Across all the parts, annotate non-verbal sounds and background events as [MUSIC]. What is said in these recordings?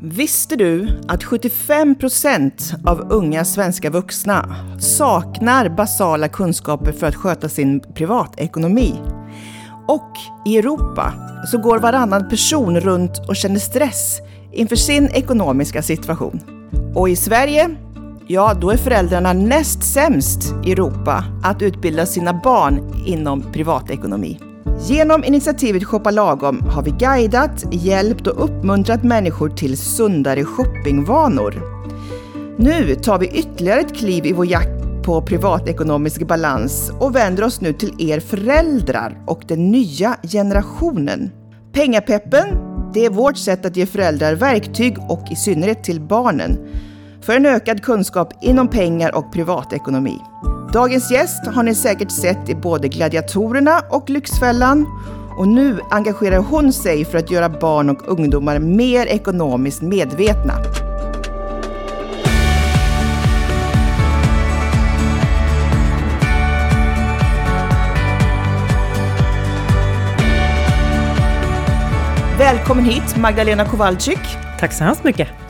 Visste du att 75% av unga svenska vuxna saknar basala kunskaper för att sköta sin privatekonomi? Och i Europa så går varannan person runt och känner stress inför sin ekonomiska situation. Och i Sverige, ja då är föräldrarna näst sämst i Europa att utbilda sina barn inom privatekonomi. Genom initiativet Shoppa Lagom har vi guidat, hjälpt och uppmuntrat människor till sundare shoppingvanor. Nu tar vi ytterligare ett kliv i vår jakt på privatekonomisk balans och vänder oss nu till er föräldrar och den nya generationen. Pengapeppen, det är vårt sätt att ge föräldrar verktyg och i synnerhet till barnen för en ökad kunskap inom pengar och privatekonomi. Dagens gäst har ni säkert sett i både Gladiatorerna och Lyxfällan och nu engagerar hon sig för att göra barn och ungdomar mer ekonomiskt medvetna. Välkommen hit Magdalena Kowalczyk. Tack så hemskt mycket.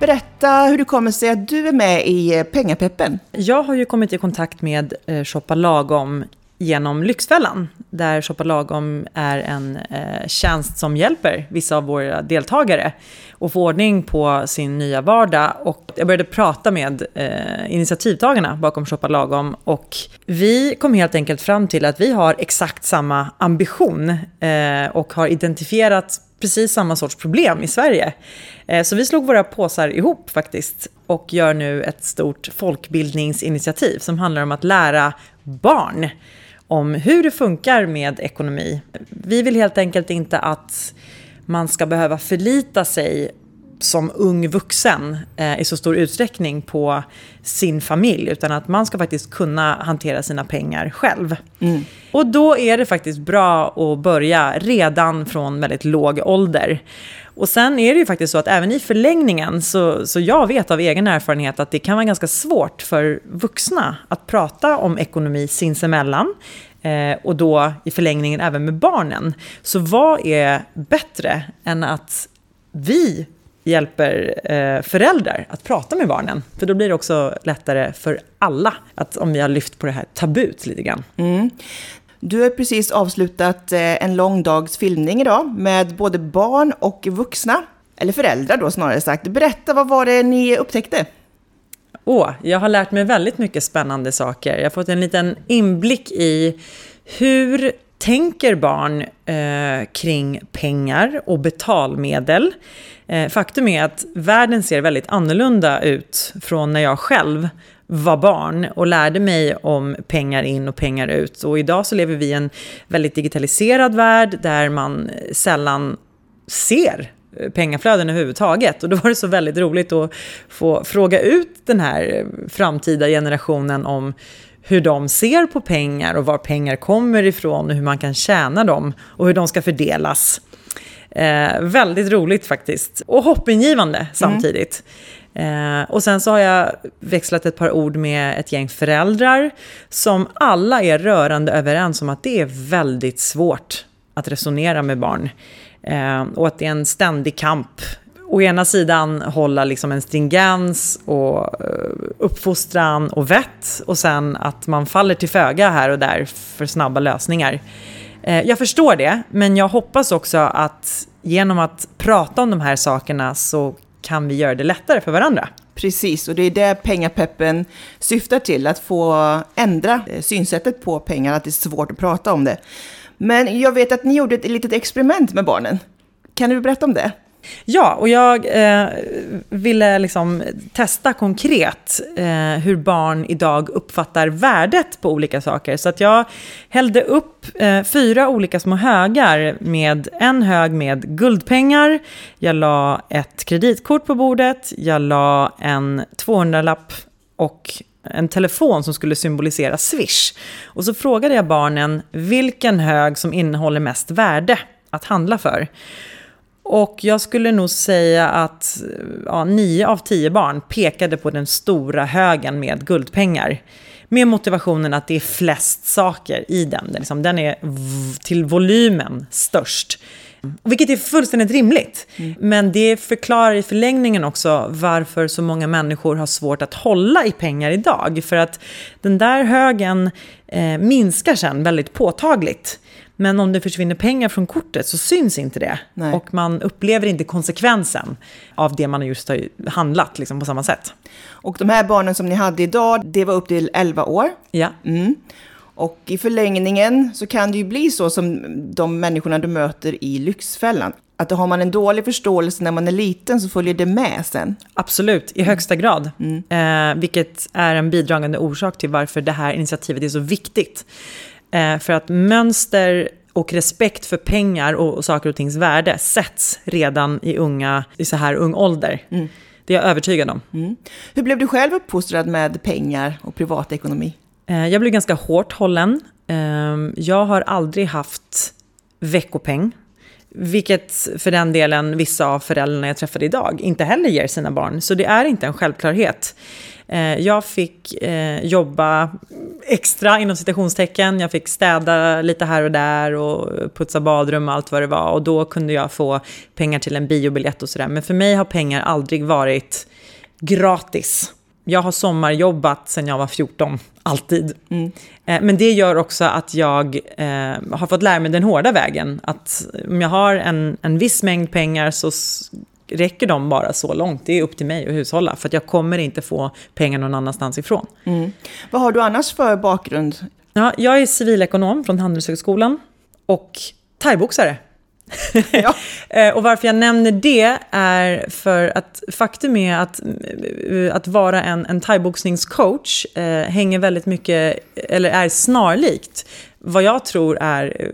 Berätta hur det kommer sig att du är med i eh, Pengapeppen. Jag har ju kommit i kontakt med eh, Shoppa Lagom genom Lyxfällan, där Shoppa Lagom är en eh, tjänst som hjälper vissa av våra deltagare att få ordning på sin nya vardag. Och jag började prata med eh, initiativtagarna bakom Shoppa Lagom och vi kom helt enkelt fram till att vi har exakt samma ambition eh, och har identifierat precis samma sorts problem i Sverige. Eh, så vi slog våra påsar ihop faktiskt och gör nu ett stort folkbildningsinitiativ som handlar om att lära barn om hur det funkar med ekonomi. Vi vill helt enkelt inte att man ska behöva förlita sig som ung vuxen eh, i så stor utsträckning på sin familj, utan att man ska faktiskt kunna hantera sina pengar själv. Mm. Och då är det faktiskt bra att börja redan från väldigt låg ålder. Och sen är det ju faktiskt så att även i förlängningen, så, så jag vet av egen erfarenhet att det kan vara ganska svårt för vuxna att prata om ekonomi sinsemellan. Eh, och då i förlängningen även med barnen. Så vad är bättre än att vi hjälper eh, föräldrar att prata med barnen. För då blir det också lättare för alla, att om vi har lyft på det här tabut lite grann. Mm. Du har precis avslutat eh, en lång dags filmning idag med både barn och vuxna, eller föräldrar då snarare sagt. Berätta, vad var det ni upptäckte? Åh, jag har lärt mig väldigt mycket spännande saker. Jag har fått en liten inblick i hur tänker barn eh, kring pengar och betalmedel. Eh, faktum är att världen ser väldigt annorlunda ut från när jag själv var barn och lärde mig om pengar in och pengar ut. Och idag så lever vi i en väldigt digitaliserad värld där man sällan ser eh, pengaflöden överhuvudtaget. Och då var det så väldigt roligt att få fråga ut den här eh, framtida generationen om hur de ser på pengar och var pengar kommer ifrån och hur man kan tjäna dem och hur de ska fördelas. Eh, väldigt roligt faktiskt. Och hoppingivande samtidigt. Mm. Eh, och sen så har jag växlat ett par ord med ett gäng föräldrar som alla är rörande överens om att det är väldigt svårt att resonera med barn. Eh, och att det är en ständig kamp å ena sidan hålla liksom en stringens och eh, uppfostran och vett och sen att man faller till föga här och där för snabba lösningar. Eh, jag förstår det, men jag hoppas också att genom att prata om de här sakerna så kan vi göra det lättare för varandra. Precis, och det är det pengapeppen syftar till, att få ändra eh, synsättet på pengar, att det är svårt att prata om det. Men jag vet att ni gjorde ett litet experiment med barnen. Kan du berätta om det? Ja, och jag eh, ville liksom testa konkret eh, hur barn idag uppfattar värdet på olika saker. Så att jag hällde upp eh, fyra olika små högar med en hög med guldpengar. Jag la ett kreditkort på bordet. Jag la en 200-lapp och en telefon som skulle symbolisera Swish. Och så frågade jag barnen vilken hög som innehåller mest värde att handla för. Och jag skulle nog säga att ja, nio av tio barn pekade på den stora högen med guldpengar. Med motivationen att det är flest saker i den. Den, liksom, den är till volymen störst. Vilket är fullständigt rimligt. Mm. Men det förklarar i förlängningen också varför så många människor har svårt att hålla i pengar idag. För att den där högen eh, minskar sen väldigt påtagligt. Men om det försvinner pengar från kortet så syns inte det. Nej. Och man upplever inte konsekvensen av det man just har handlat liksom, på samma sätt. Och de här barnen som ni hade idag, det var upp till 11 år. Ja. Mm. Och i förlängningen så kan det ju bli så som de människorna du möter i Lyxfällan. Att har man en dålig förståelse när man är liten så följer det med sen. Absolut, i högsta grad. Mm. Eh, vilket är en bidragande orsak till varför det här initiativet är så viktigt. Eh, för att mönster och respekt för pengar och, och saker och tings värde sätts redan i, unga, i så här ung ålder. Mm. Det är jag övertygad om. Mm. Hur blev du själv uppfostrad med pengar och privatekonomi? Eh, jag blev ganska hårt hållen. Ehm, jag har aldrig haft veckopeng. Vilket för den delen vissa av föräldrarna jag träffade idag inte heller ger sina barn. Så det är inte en självklarhet. Eh, jag fick eh, jobba extra inom citationstecken. Jag fick städa lite här och där och putsa badrum och allt vad det var. Och då kunde jag få pengar till en biobiljett och sådär. Men för mig har pengar aldrig varit gratis. Jag har sommarjobbat sedan jag var 14, alltid. Mm. Eh, men det gör också att jag har fått lära mig den hårda vägen. Att om jag har en, en viss mängd pengar så räcker de bara så långt. Det är upp till mig att hushålla, för att jag kommer inte få pengar någon annanstans ifrån. Mm. Vad har du annars för bakgrund? Ja, jag är civilekonom från Handelshögskolan och thaiboxare. [LAUGHS] Ja. Eh, och varför jag nämner det är för att faktum är att, eh, att vara en, en thaiboxningscoach eh, hänger väldigt mycket, eller är snarlikt vad jag tror är eh,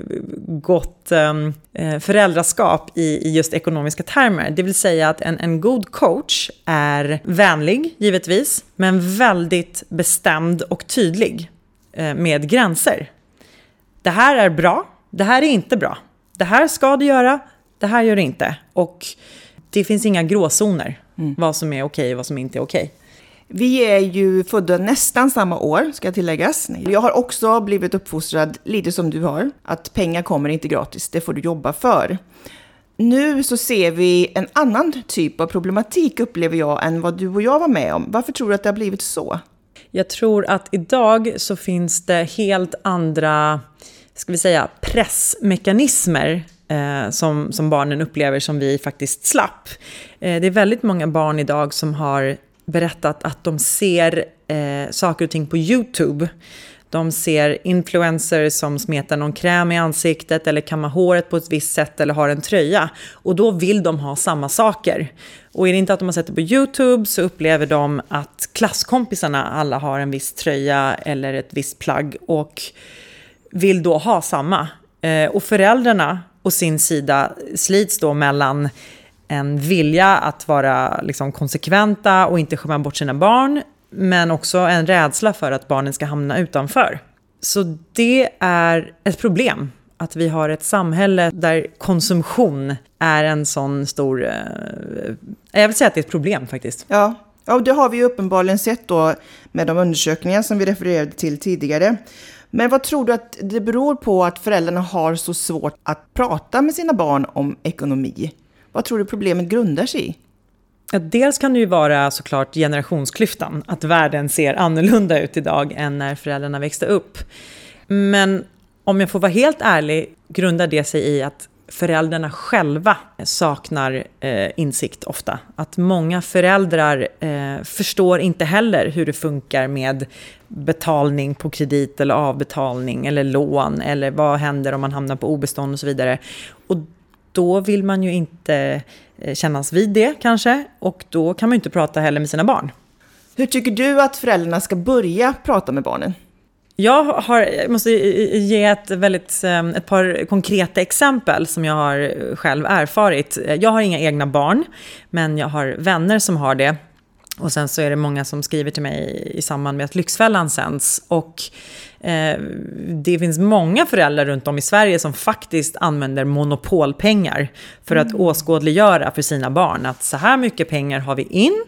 gott eh, föräldraskap i, i just ekonomiska termer. Det vill säga att en, en god coach är vänlig, givetvis, men väldigt bestämd och tydlig eh, med gränser. Det här är bra, det här är inte bra. Det här ska du göra, det här gör du inte. Och det finns inga gråzoner, mm. vad som är okej och vad som inte är okej. Vi är ju födda nästan samma år, ska tilläggas. Jag har också blivit uppfostrad lite som du har, att pengar kommer inte gratis, det får du jobba för. Nu så ser vi en annan typ av problematik, upplever jag, än vad du och jag var med om. Varför tror du att det har blivit så? Jag tror att idag så finns det helt andra, ska vi säga, pressmekanismer eh, som, som barnen upplever som vi faktiskt slapp. Eh, det är väldigt många barn idag som har berättat att de ser eh, saker och ting på YouTube. De ser influencers som smetar någon kräm i ansiktet eller kammar håret på ett visst sätt eller har en tröja. Och då vill de ha samma saker. Och är det inte att de har sett det på YouTube så upplever de att klasskompisarna alla har en viss tröja eller ett visst plagg och vill då ha samma. Eh, och föräldrarna å sin sida slits då mellan en vilja att vara liksom konsekventa och inte skämma bort sina barn, men också en rädsla för att barnen ska hamna utanför. Så det är ett problem att vi har ett samhälle där konsumtion är en sån stor... Eh, jag vill säga att det är ett problem faktiskt. Ja, ja det har vi ju uppenbarligen sett då med de undersökningar som vi refererade till tidigare. Men vad tror du att det beror på att föräldrarna har så svårt att prata med sina barn om ekonomi? Vad tror du problemet grundar sig i? Dels kan det ju vara såklart generationsklyftan, att världen ser annorlunda ut idag än när föräldrarna växte upp. Men om jag får vara helt ärlig grundar det sig i att föräldrarna själva saknar eh, insikt ofta. Att många föräldrar eh, förstår inte heller hur det funkar med betalning på kredit eller avbetalning eller lån eller vad händer om man hamnar på obestånd och så vidare. Och då vill man ju inte eh, kännas vid det kanske och då kan man ju inte prata heller med sina barn. Hur tycker du att föräldrarna ska börja prata med barnen? Jag, har, jag måste ge ett, väldigt, eh, ett par konkreta exempel som jag har själv erfarit. Jag har inga egna barn, men jag har vänner som har det. Och sen så är det många som skriver till mig i samband med att Lyxfällan sänds. Och eh, det finns många föräldrar runt om i Sverige som faktiskt använder monopolpengar för att mm. åskådliggöra för sina barn att så här mycket pengar har vi in.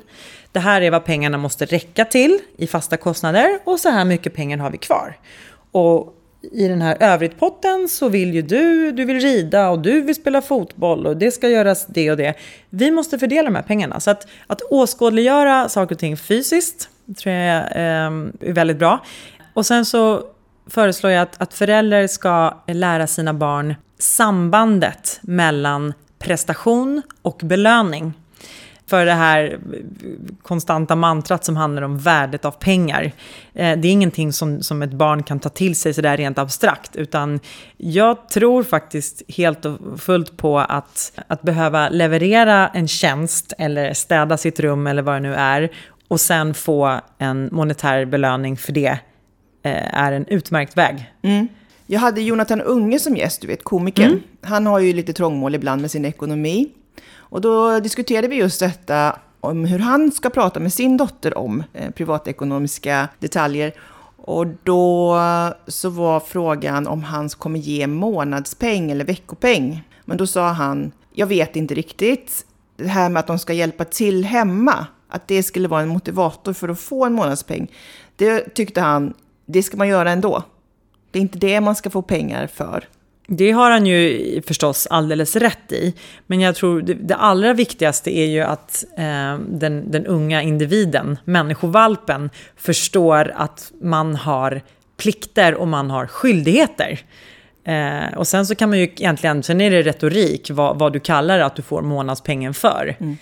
Det här är vad pengarna måste räcka till i fasta kostnader och så här mycket pengar har vi kvar. Och i den här övrigt-potten så vill ju du, du vill rida och du vill spela fotboll och det ska göras det och det. Vi måste fördela de här pengarna. Så att, att åskådliggöra saker och ting fysiskt tror jag eh, är väldigt bra. Och sen så föreslår jag att, att föräldrar ska lära sina barn sambandet mellan prestation och belöning för det här konstanta mantrat som handlar om värdet av pengar. Eh, det är ingenting som, som ett barn kan ta till sig sådär rent abstrakt, utan jag tror faktiskt helt och fullt på att, att behöva leverera en tjänst eller städa sitt rum eller vad det nu är och sen få en monetär belöning för det eh, är en utmärkt väg. Mm. Jag hade Jonathan Unge som gäst, du vet komikern. Mm. Han har ju lite trångmål ibland med sin ekonomi. Och då diskuterade vi just detta om hur han ska prata med sin dotter om eh, privatekonomiska detaljer. Och då så var frågan om han kommer ge månadspeng eller veckopeng. Men då sa han, jag vet inte riktigt. Det här med att de ska hjälpa till hemma, att det skulle vara en motivator för att få en månadspeng. Det tyckte han, det ska man göra ändå. Det är inte det man ska få pengar för. Det har han ju förstås alldeles rätt i. Men jag tror det, det allra viktigaste är ju att eh, den, den unga individen, människovalpen, förstår att man har plikter och man har skyldigheter. Eh, och sen så kan man ju egentligen, sen är det retorik vad, vad du kallar att du får månadspengen för. Mm.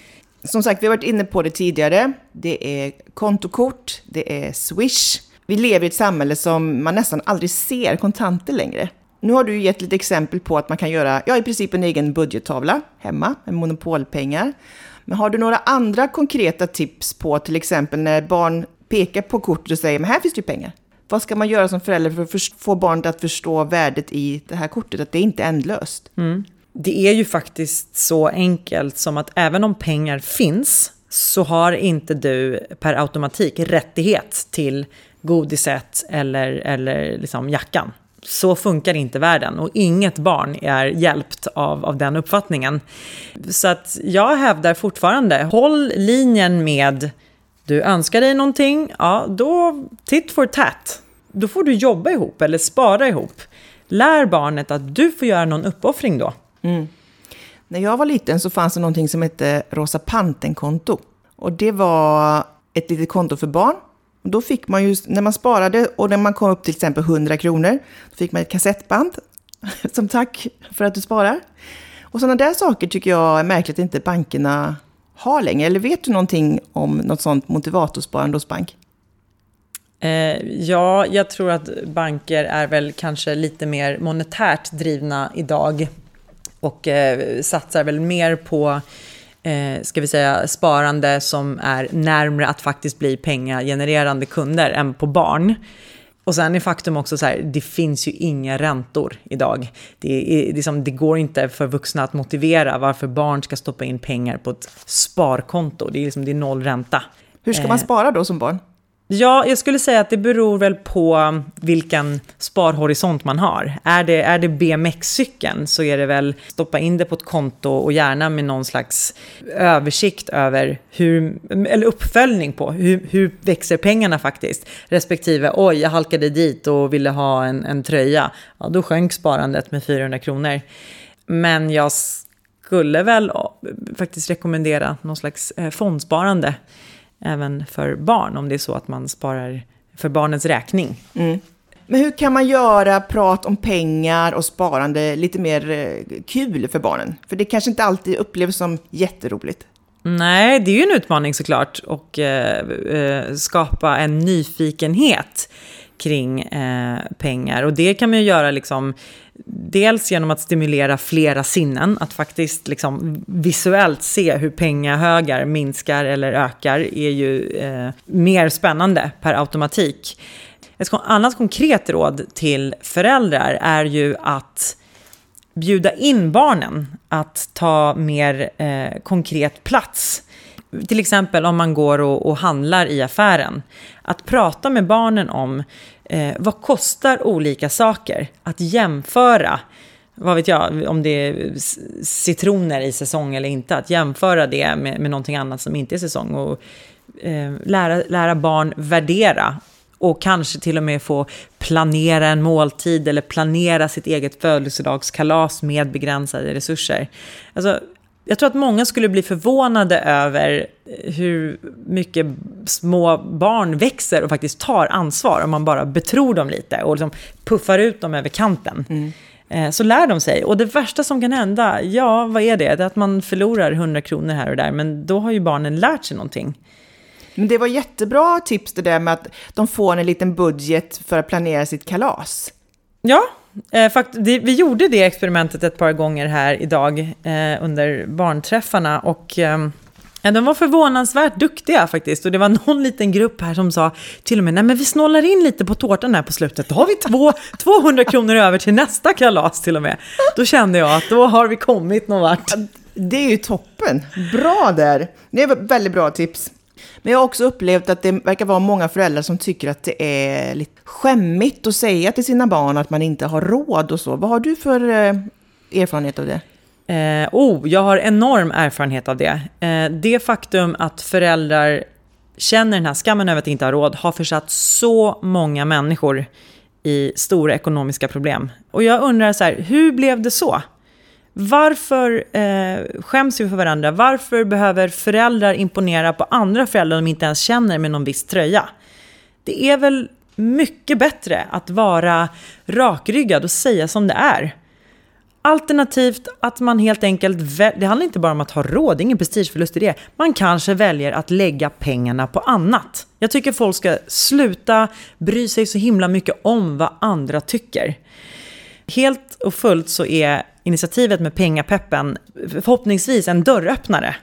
Som sagt, vi har varit inne på det tidigare. Det är kontokort, det är Swish. Vi lever i ett samhälle som man nästan aldrig ser kontanter längre. Nu har du gett lite exempel på att man kan göra, ja i princip en egen budgettavla hemma med monopolpengar. Men har du några andra konkreta tips på till exempel när barn pekar på kortet och säger men här finns det ju pengar. Vad ska man göra som förälder för att få barnet att förstå värdet i det här kortet, att det inte är ändlöst? Mm. Det är ju faktiskt så enkelt som att även om pengar finns så har inte du per automatik rättighet till godiset eller, eller liksom jackan så funkar inte världen och inget barn är hjälpt av, av den uppfattningen. Så att jag hävdar fortfarande, håll linjen med du önskar dig någonting, ja då titt for tat. Då får du jobba ihop eller spara ihop. Lär barnet att du får göra någon uppoffring då. Mm. När jag var liten så fanns det någonting som hette Rosa Panten-konto. Och det var ett litet konto för barn då fick man ju, när man sparade och när man kom upp till exempel 100 kronor, då fick man ett kassettband [LAUGHS] som tack för att du sparar. Och sådana där saker tycker jag är märkligt att inte bankerna har längre. Eller vet du någonting om något sådant motivatorsparande hos bank? Eh, ja, jag tror att banker är väl kanske lite mer monetärt drivna idag och eh, satsar väl mer på eh, ska vi säga, sparande som är närmre att faktiskt bli pengagenererande kunder än på barn. Och sen är faktum också så här, det finns ju inga räntor idag. Det, är, liksom, det går inte för vuxna att motivera varför barn ska stoppa in pengar på ett sparkonto. Det är, liksom, det är noll ränta. Hur ska man eh, spara då som barn? Ja, jag skulle säga att det beror väl på vilken sparhorisont man har. Är det, är det BMX-cykeln så är det väl stoppa in det på ett konto och gärna med någon slags översikt över hur, eller uppföljning på hur, hur växer pengarna faktiskt. Respektive, oj, jag halkade dit och ville ha en, en tröja. Ja, då sjönk sparandet med 400 kronor. Men jag skulle väl faktiskt rekommendera någon slags eh, fondsparande även för barn om det är så att man sparar för barnens räkning. Mm. Men hur kan man göra prat om pengar och sparande lite mer eh, kul för barnen? För det kanske inte alltid upplevs som jätteroligt. Nej, det är ju en utmaning såklart och eh, eh, skapa en nyfikenhet kring eh, pengar. Och det kan man ju göra liksom dels genom att stimulera flera sinnen, att faktiskt liksom visuellt se hur pengahögar minskar eller ökar är ju eh, mer spännande per automatik. Ett annat konkret råd till föräldrar är ju att bjuda in barnen att ta mer eh, konkret plats. Till exempel om man går och, och handlar i affären. Att prata med barnen om Eh, vad kostar olika saker? Att jämföra, vad vet jag, om det är citroner i säsong eller inte, att jämföra det med, med någonting annat som inte är säsong och eh, lära, lära barn värdera och kanske till och med få planera en måltid eller planera sitt eget födelsedagskalas med begränsade resurser. Alltså, jag tror att många skulle bli förvånade över hur mycket små barn växer och faktiskt tar ansvar om man bara betror dem lite och liksom puffar ut dem över kanten. Mm. Eh, så lär de sig. Och det värsta som kan hända, ja, vad är det? Det är att man förlorar 100 kronor här och där, men då har ju barnen lärt sig någonting. Men det var jättebra tips det där med att de får en liten budget för att planera sitt kalas. Ja, eh, Eh, fakt vi gjorde det experimentet ett par gånger här idag eh, under barnträffarna och eh, Ja, de var förvånansvärt duktiga faktiskt. Och det var någon liten grupp här som sa till och med, nej men vi snålar in lite på tårtan här på slutet. Då har vi två, [LAUGHS] 200 kronor över till nästa kalas till och med. Då kände jag att då har vi kommit någon vart. Det är ju toppen. Bra där. Det är väldigt bra tips. Men jag har också upplevt att det verkar vara många föräldrar som tycker att det är lite skämmigt att säga till sina barn att man inte har råd och så. Vad har du för eh, erfarenhet av det? Eh, oh, jag har enorm erfarenhet av det. Eh, det faktum att föräldrar känner den här skammen över att inte ha råd har försatt så många människor i stora ekonomiska problem. Och jag undrar så här, hur blev det så? Varför eh, skäms vi för varandra? Varför behöver föräldrar imponera på andra föräldrar de inte ens känner med någon viss tröja? Det är väl mycket bättre att vara rakryggad och säga som det är. Alternativt att man helt enkelt, det handlar inte bara om att ha råd, det är ingen prestigeförlust i det. Man kanske väljer att lägga pengarna på annat. Jag tycker folk ska sluta bry sig så himla mycket om vad andra tycker. Helt och fullt så är initiativet med pengapeppen förhoppningsvis en dörröppnare.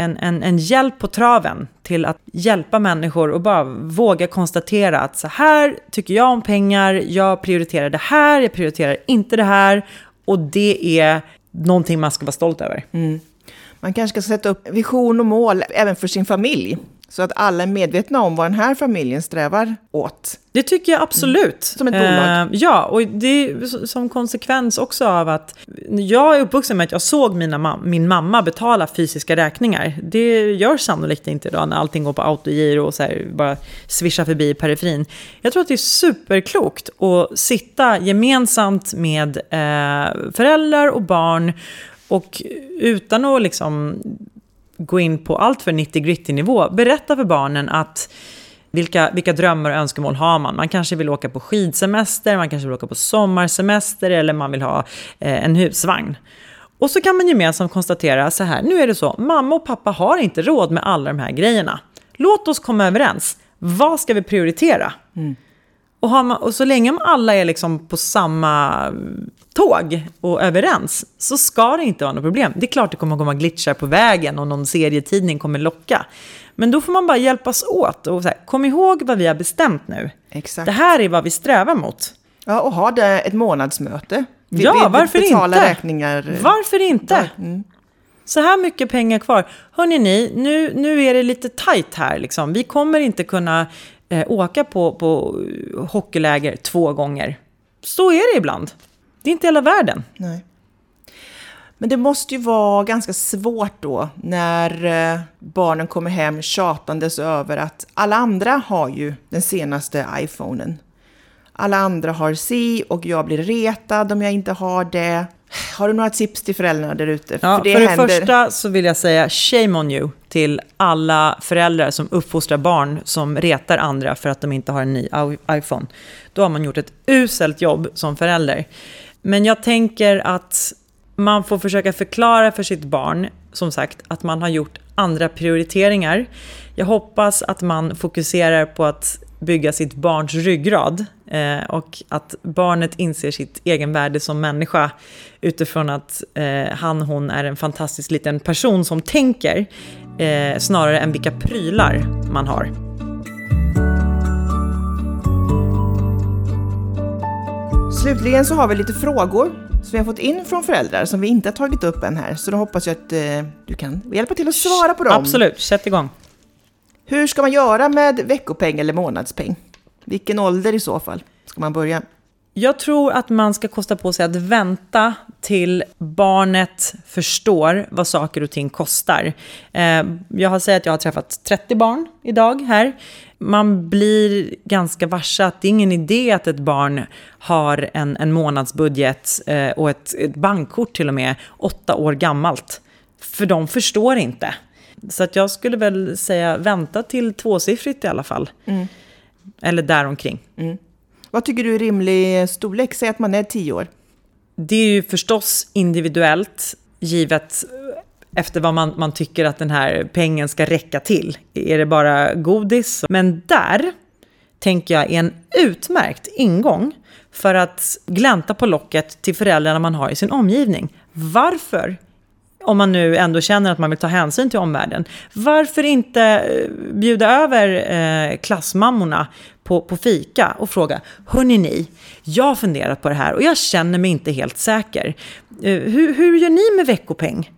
En, en, en hjälp på traven till att hjälpa människor och bara våga konstatera att så här tycker jag om pengar, jag prioriterar det här, jag prioriterar inte det här och det är någonting man ska vara stolt över. Mm. Man kanske ska sätta upp vision och mål även för sin familj. Så att alla är medvetna om vad den här familjen strävar åt. Det tycker jag absolut. Mm. Som ett bolag. Uh, ja, och det är som konsekvens också av att jag är uppvuxen med att jag såg mina, min mamma betala fysiska räkningar. Det gör sannolikt inte idag när allting går på autogiro och så här, bara svischar förbi i periferin. Jag tror att det är superklokt att sitta gemensamt med uh, föräldrar och barn och utan att liksom gå in på allt för 90 gritty nivå. Berätta för barnen att vilka, vilka drömmar och önskemål har man? Man kanske vill åka på skidsemester, man kanske vill åka på sommarsemester eller man vill ha eh, en husvagn. Och så kan man gemensamt konstatera så här, nu är det så, mamma och pappa har inte råd med alla de här grejerna. Låt oss komma överens. Vad ska vi prioritera? Mm. Och, man, och, så länge alla är liksom på samma tåg och överens så ska det inte vara något problem. Det är klart det kommer att komma glitchar på vägen och någon serietidning kommer locka. Men då får man bara hjälpas åt och så här, kom ihåg vad vi har bestämt nu. Exakt. Det här är vad vi strävar mot. Ja, och ha det ett månadsmöte. Vi, ja, vi varför inte? Räkningar. Varför inte? Mm. Så här mycket pengar kvar. Hörrni ni, nu, nu är det lite tajt här. Liksom. Vi kommer inte kunna eh, åka på, på hockeyläger två gånger. Så är det ibland. Det är inte hela världen. Nej. Men det måste ju vara ganska svårt då när eh, barnen kommer hem tjatandes över att alla andra har ju den senaste iPhonen. Alla andra har si och jag blir retad om jag inte har det. Har du några tips till föräldrarna där ute? Ja, för det, för det händer... första så vill jag säga shame on you till alla föräldrar som uppfostrar barn som retar andra för att de inte har en ny iPhone. Då har man gjort ett uselt jobb som förälder. Men jag tänker att man får försöka förklara för sitt barn, som sagt, att man har gjort andra prioriteringar. Jag hoppas att man fokuserar på att bygga sitt barns ryggrad eh, och att barnet inser sitt egenvärde som människa utifrån att eh, han, hon är en fantastisk liten person som tänker eh, snarare än vilka prylar man har. Slutligen så har vi lite frågor som vi har fått in från föräldrar som vi inte har tagit upp än här. Så då hoppas jag att eh, du kan hjälpa till att svara på dem. Absolut, sätt igång. Hur ska man göra med veckopeng eller månadspeng? Vilken ålder i så fall ska man börja? Jag tror att man ska kosta på sig att vänta till barnet förstår vad saker och ting kostar. Eh, jag har sagt att jag har träffat 30 barn idag här. Man blir ganska varse att det är ingen idé att ett barn har en, en månadsbudget eh, och ett, ett bankkort till och med, åtta år gammalt. För de förstår inte. Så att jag skulle väl säga vänta till tvåsiffrigt i alla fall. Mm. Eller däromkring. Mm. Vad tycker du är rimlig storlek? Säg att man är tio år. Det är ju förstås individuellt, givet efter vad man, man tycker att den här pengen ska räcka till. Är det bara godis? Men där tänker jag är en utmärkt ingång för att glänta på locket till föräldrarna man har i sin omgivning. Varför om man nu ändå känner att man vill ta hänsyn till omvärlden, varför inte eh, bjuda över eh, klassmammorna på, på fika och fråga, hörni ni, jag har funderat på det här och jag känner mig inte helt säker. Eh, hur, hur gör ni med veckopeng?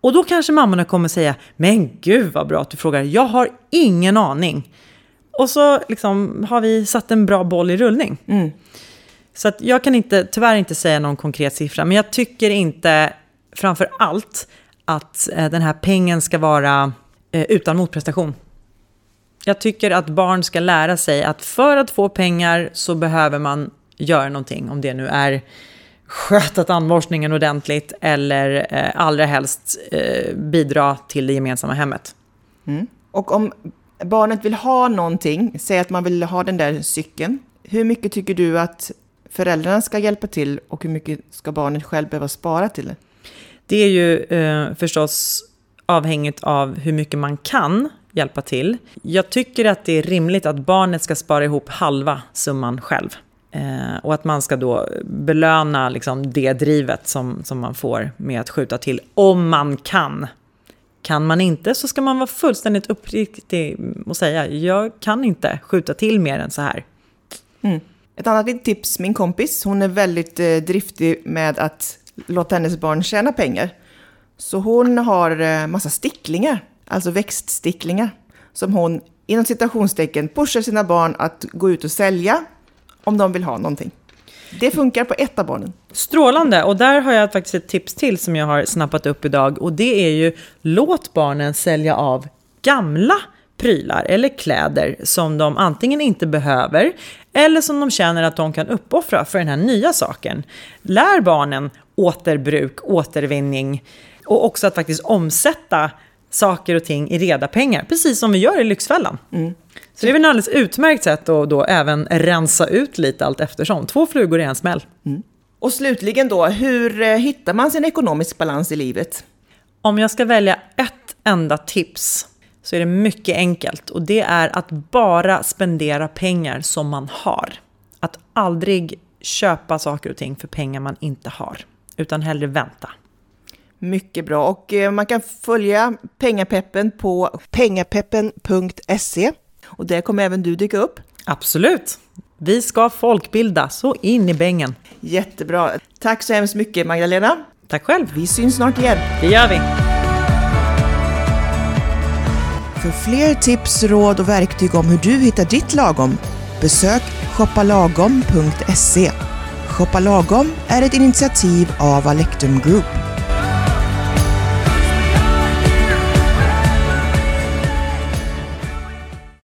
Och då kanske mammorna kommer säga, men gud vad bra att du frågar, jag har ingen aning. Och så liksom, har vi satt en bra boll i rullning. Mm. Så att jag kan inte, tyvärr inte säga någon konkret siffra, men jag tycker inte framför allt att eh, den här pengen ska vara eh, utan motprestation. Jag tycker att barn ska lära sig att för att få pengar så behöver man göra någonting, om det nu är sköta tandborstningen ordentligt eller eh, allra helst eh, bidra till det gemensamma hemmet. Mm. Och om barnet vill ha någonting, säg att man vill ha den där cykeln, hur mycket tycker du att föräldrarna ska hjälpa till och hur mycket ska barnet själv behöva spara till det? Det är ju eh, förstås avhängigt av hur mycket man kan hjälpa till. Jag tycker att det är rimligt att barnet ska spara ihop halva summan själv. Eh, och att man ska då belöna liksom, det drivet som, som man får med att skjuta till, om man kan. Kan man inte så ska man vara fullständigt uppriktig och säga jag kan inte skjuta till mer än så här. Mm. Ett annat litet tips, min kompis, hon är väldigt eh, driftig med att låta hennes barn tjäna pengar. Så hon har eh, massa sticklingar, alltså växtsticklingar, som hon inom citationstecken pushar sina barn att gå ut och sälja om de vill ha någonting. Det funkar på ett av barnen. Strålande! Och där har jag faktiskt ett tips till som jag har snappat upp idag. Och det är ju låt barnen sälja av gamla prylar eller kläder som de antingen inte behöver eller som de känner att de kan uppoffra för den här nya saken. Lär barnen återbruk, återvinning och också att faktiskt omsätta saker och ting i reda pengar, precis som vi gör i Lyxfällan. Mm. Så det är väl ett alldeles utmärkt sätt att då även rensa ut lite allt eftersom. Två flugor i en smäll. Mm. Och slutligen då, hur eh, hittar man sin ekonomisk balans i livet? Om jag ska välja ett enda tips så är det mycket enkelt och det är att bara spendera pengar som man har. Att aldrig köpa saker och ting för pengar man inte har, utan hellre vänta. Mycket bra och eh, man kan följa Pengapeppen på pengapeppen.se och där kommer även du dyka upp. Absolut! Vi ska folkbilda, så in i bängen. Jättebra. Tack så hemskt mycket Magdalena. Tack själv. Vi syns snart igen. Det gör vi. För fler tips, råd och verktyg om hur du hittar ditt lagom, besök shoppalagom.se. Shoppa Lagom är ett initiativ av Alectum Group.